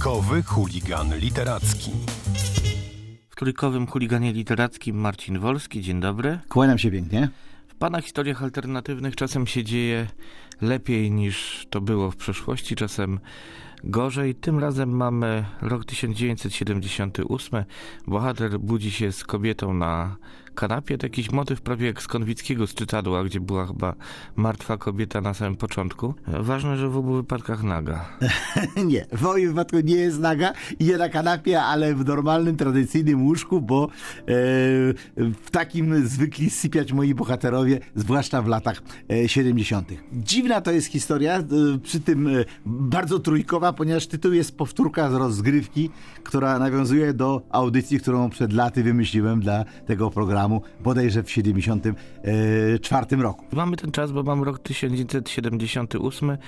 Trójkowy chuligan literacki. W trójkowym chuliganie literackim Marcin Wolski. Dzień dobry. Kłaniam się pięknie. W Pana historiach alternatywnych czasem się dzieje lepiej niż to było w przeszłości, czasem gorzej. Tym razem mamy rok 1978. Bohater budzi się z kobietą na kanapie. To jakiś motyw prawie jak z Konwickiego z czytadła, gdzie była chyba martwa kobieta na samym początku. Ważne, że w obu wypadkach naga. nie, w moim wypadku nie jest naga i nie na kanapie, ale w normalnym, tradycyjnym łóżku, bo e, w takim zwykli sypiać moi bohaterowie, zwłaszcza w latach e, 70. Dziwna to jest historia, e, przy tym e, bardzo trójkowa, ponieważ tytuł jest powtórka z rozgrywki, która nawiązuje do audycji, którą przed laty wymyśliłem dla tego programu, bodajże w 74 roku. Mamy ten czas, bo mam rok 1978.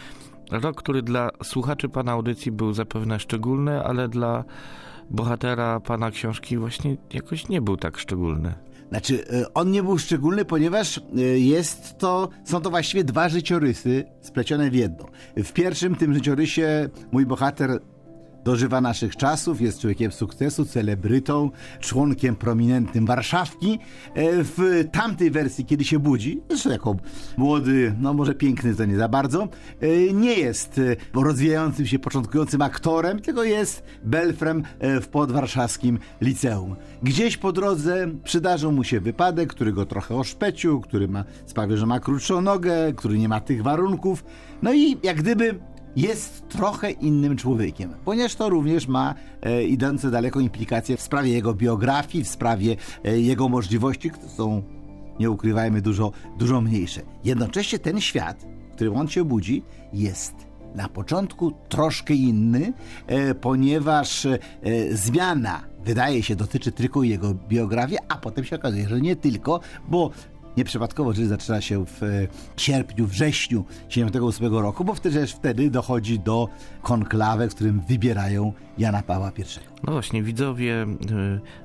Rok, który dla słuchaczy pana audycji był zapewne szczególny, ale dla bohatera pana książki właśnie jakoś nie był tak szczególny. Znaczy, e, on nie był szczególny, ponieważ e, jest to, są to właściwie dwa życiorysy splecione w jedno. W pierwszym tym życiorysie mój bohater dożywa naszych czasów, jest człowiekiem sukcesu, celebrytą, członkiem prominentnym Warszawki. E, W tamtej wersji, kiedy się budzi, zresztą jako młody, no może piękny to nie za bardzo, e, nie jest e, rozwijającym się, początkującym aktorem, tylko jest belfrem w podwarszawskim liceum. Gdzieś po drodze przydarzył mu się wypadek, który go trochę oszpecił, który ma, sprawia, że ma krótszą nogę, który nie ma tych warunków. No i jak gdyby jest trochę innym człowiekiem, ponieważ to również ma e, idące daleko implikacje w sprawie jego biografii, w sprawie e, jego możliwości, które są, nie ukrywajmy, dużo, dużo mniejsze. Jednocześnie ten świat, w którym on się budzi, jest na początku troszkę inny, e, ponieważ e, zmiana wydaje się dotyczy tylko jego biografii, a potem się okazuje, że nie tylko, bo Nieprzypadkowo rzecz zaczyna się w e, sierpniu, wrześniu 78 roku, bo wtedy, wtedy dochodzi do konklawy, w którym wybierają Jana Pawła I. No właśnie, widzowie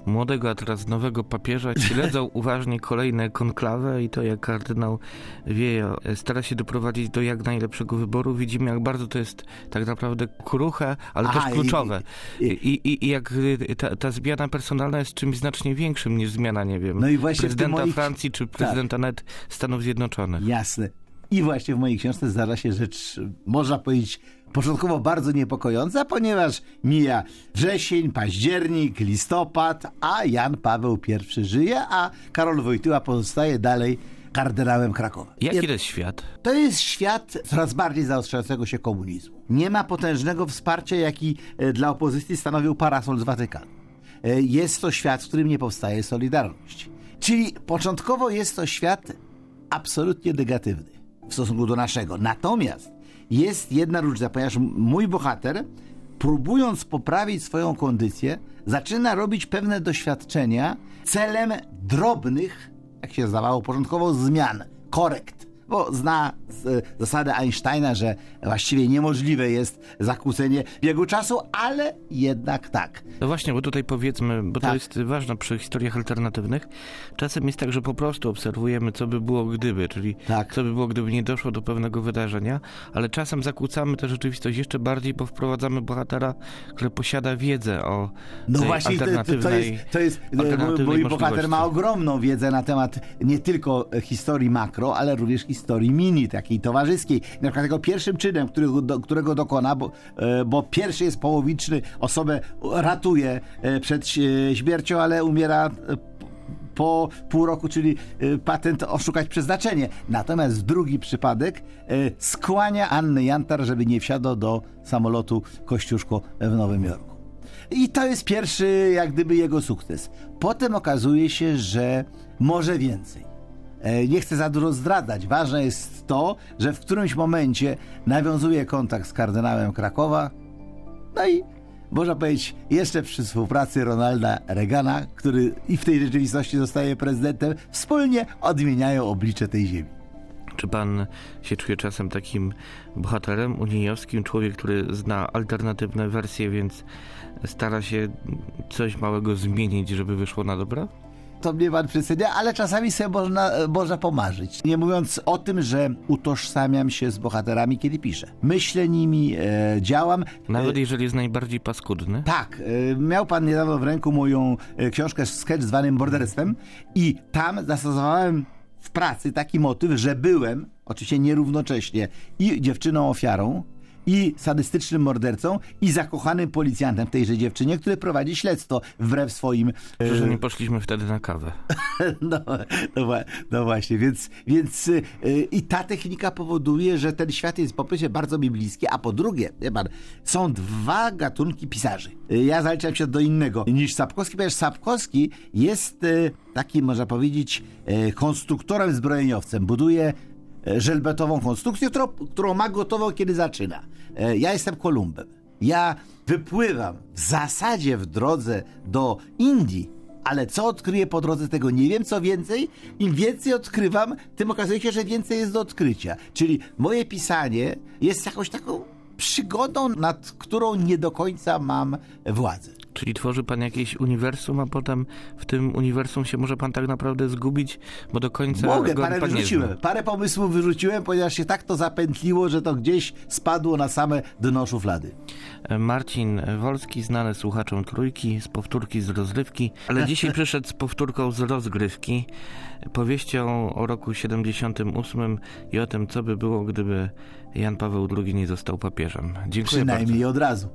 y, młodego, a teraz nowego papieża śledzą uważnie kolejne konklawe i to jak kardynał Wiejo stara się doprowadzić do jak najlepszego wyboru. Widzimy, jak bardzo to jest tak naprawdę kruche, ale Aha, też kluczowe. I, i- i, i, jak y, ta, ta zmiana personalna jest czymś znacznie większym niż zmiana, nie wiem, No i właśnie prezydenta moich- Francji czy prezydenta nawet Stanów Zjednoczonych. Jasne. I właśnie w mojej książce zdarza się rzecz, można powiedzieć, początkowo bardzo niepokojąca, ponieważ mija wrzesień, październik, listopad, a Jan Paweł I żyje, a Karol Wojtyła pozostaje dalej kardynałem Krakowa. Jaki to jest świat? To jest świat coraz bardziej zaostrzającego się komunizmu. Nie ma potężnego wsparcia, jaki e, dla opozycji stanowił parasol z Watykanu. E, Jest to świat, w którym nie powstaje solidarność. Czyli początkowo jest to świat absolutnie negatywny w stosunku do naszego. Natomiast jest jedna różnica, ponieważ mój bohater, próbując poprawić swoją kondycję, zaczyna robić pewne doświadczenia celem drobnych, jak się zdawało początkowo, zmian, korekt. Bo zna zasadę Einsteina, że właściwie niemożliwe jest zakłócenie biegu czasu, ale jednak tak. No właśnie, bo tutaj powiedzmy, bo to Tak. jest ważne przy historiach alternatywnych. Czasem jest tak, że po prostu obserwujemy, co by było gdyby, czyli Tak. co by było, gdyby nie doszło do pewnego wydarzenia, ale czasem zakłócamy tę rzeczywistość jeszcze bardziej, bo wprowadzamy bohatera, który posiada wiedzę o No właśnie, to, to, to alternatywnej, jest, to jest mój, alternatywnej mój bohater możliwości. ma ogromną wiedzę na temat nie tylko e, historii makro, ale również historii mini, takiej towarzyskiej. Na przykład pierwszym czynem, którego, do, którego dokona, bo, e, bo pierwszy jest połowiczny, osobę ratuje e, przed e, śmiercią, ale umiera po pół roku, czyli patent oszukać przeznaczenie. Natomiast drugi przypadek skłania Annę Jantar, żeby nie wsiadł do samolotu Kościuszko w Nowym Jorku. I to jest pierwszy, jak gdyby, jego sukces. Potem okazuje się, że może więcej. E, Nie chcę za dużo zdradzać. Ważne jest to, że w którymś momencie nawiązuje kontakt z kardynałem Krakowa. No i można powiedzieć, jeszcze przy współpracy Ronalda Reagana, który i w tej rzeczywistości zostaje prezydentem, wspólnie odmieniają oblicze tej ziemi. Czy pan się czuje czasem takim bohaterem unijowskim, człowiek, który zna alternatywne wersje, więc stara się coś małego zmienić, żeby wyszło na dobre? To mnie pan przecenia, ale czasami sobie można, można pomarzyć. Nie mówiąc o tym, że utożsamiam się z bohaterami, kiedy piszę. Myślę nimi, e, działam. Nawet jeżeli jest najbardziej paskudny. Tak, e, miał pan niedawno w ręku moją e, książkę sketch zwanym morderstwem i tam zastosowałem w pracy taki motyw, że byłem, oczywiście nierównocześnie, i dziewczyną ofiarą, i sadystycznym mordercą, i zakochanym policjantem w tejże dziewczynie, który prowadzi śledztwo wbrew swoim... e, Że nie poszliśmy wtedy na kawę. no, no, no właśnie, więc, więc y, i ta technika powoduje, że ten świat jest po pierwsze bardzo mi bliski, a po drugie, wie pan, są dwa gatunki pisarzy. Y, Ja zaliczam się do innego niż Sapkowski, ponieważ Sapkowski jest takim, można powiedzieć, konstruktorem zbrojeniowcem. Buduje e, żelbetową konstrukcję, którą, którą ma gotową, kiedy zaczyna. E, Ja jestem Kolumbem. Ja wypływam w zasadzie w drodze do Indii, ale co odkryję po drodze, tego nie wiem. Co więcej, im więcej odkrywam, tym okazuje się, że więcej jest do odkrycia. Czyli moje pisanie jest jakąś taką przygodą, nad którą nie do końca mam władzę. Czyli tworzy pan jakieś uniwersum, a potem w tym uniwersum się może pan tak naprawdę zgubić, bo do końca Mogę, parę pan wyrzuciłem. Parę pomysłów wyrzuciłem, ponieważ się tak to zapętliło, że to gdzieś spadło na same dno szuflady. Marcin Wolski, znany słuchaczom trójki, z powtórki z rozrywki, ale dzisiaj przyszedł z powtórką z rozgrywki, powieścią o roku 78 i o tym, co by było, gdyby Jan Paweł II nie został papieżem. Dziękuję bardzo. Przynajmniej od razu.